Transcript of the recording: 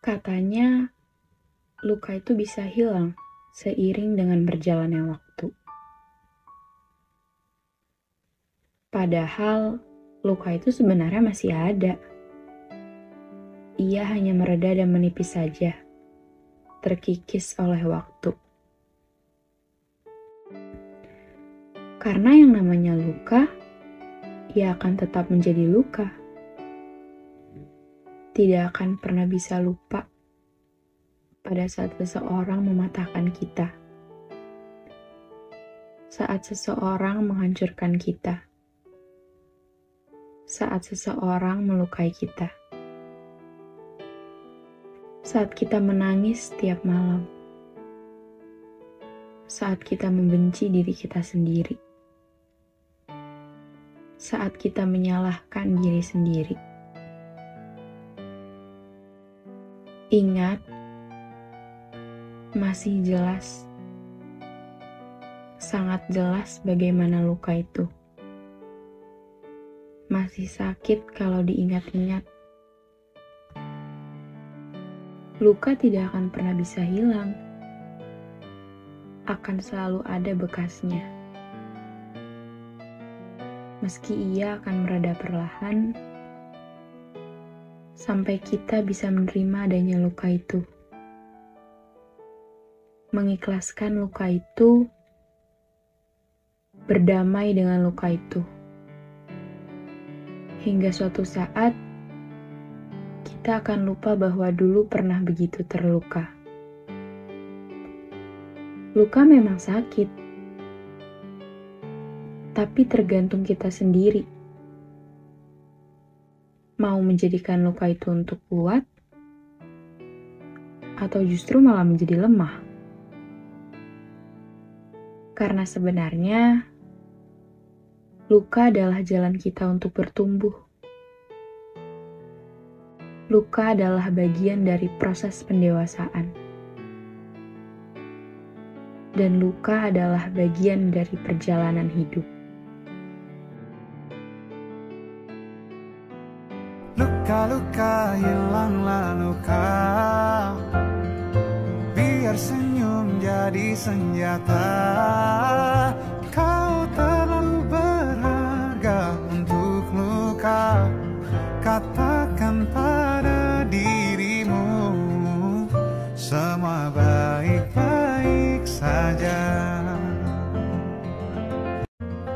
Katanya, luka itu bisa hilang seiring dengan berjalannya waktu. Padahal, luka itu sebenarnya masih ada. Ia hanya mereda dan menipis saja, terkikis oleh waktu. Karena yang namanya luka, ia akan tetap menjadi luka. Tidak akan pernah bisa lupa pada saat seseorang mematahkan kita, saat seseorang menghancurkan kita, saat seseorang melukai kita, saat kita menangis setiap malam, saat kita membenci diri kita sendiri. Saat kita menyalahkan diri sendiri. Ingat, masih jelas, sangat jelas bagaimana luka itu. Masih sakit kalau diingat-ingat. Luka tidak akan pernah bisa hilang, akan selalu ada bekasnya meski ia akan mereda perlahan, sampai kita bisa menerima adanya luka itu. Mengikhlaskan luka itu, berdamai dengan luka itu. Hingga suatu saat, kita akan lupa bahwa dulu pernah begitu terluka. Luka memang sakit, tapi tergantung kita sendiri. Mau menjadikan luka itu untuk kuat, atau justru malah menjadi lemah. Karena sebenarnya luka adalah jalan kita untuk bertumbuh. Luka adalah bagian dari proses pendewasaan dan luka adalah bagian dari perjalanan hidup. Luka-luka hilanglah luka Biar senyum jadi senjata. Kau terlalu berharga untuk luka Katakan pada dirimu. Semua baik-baik saja.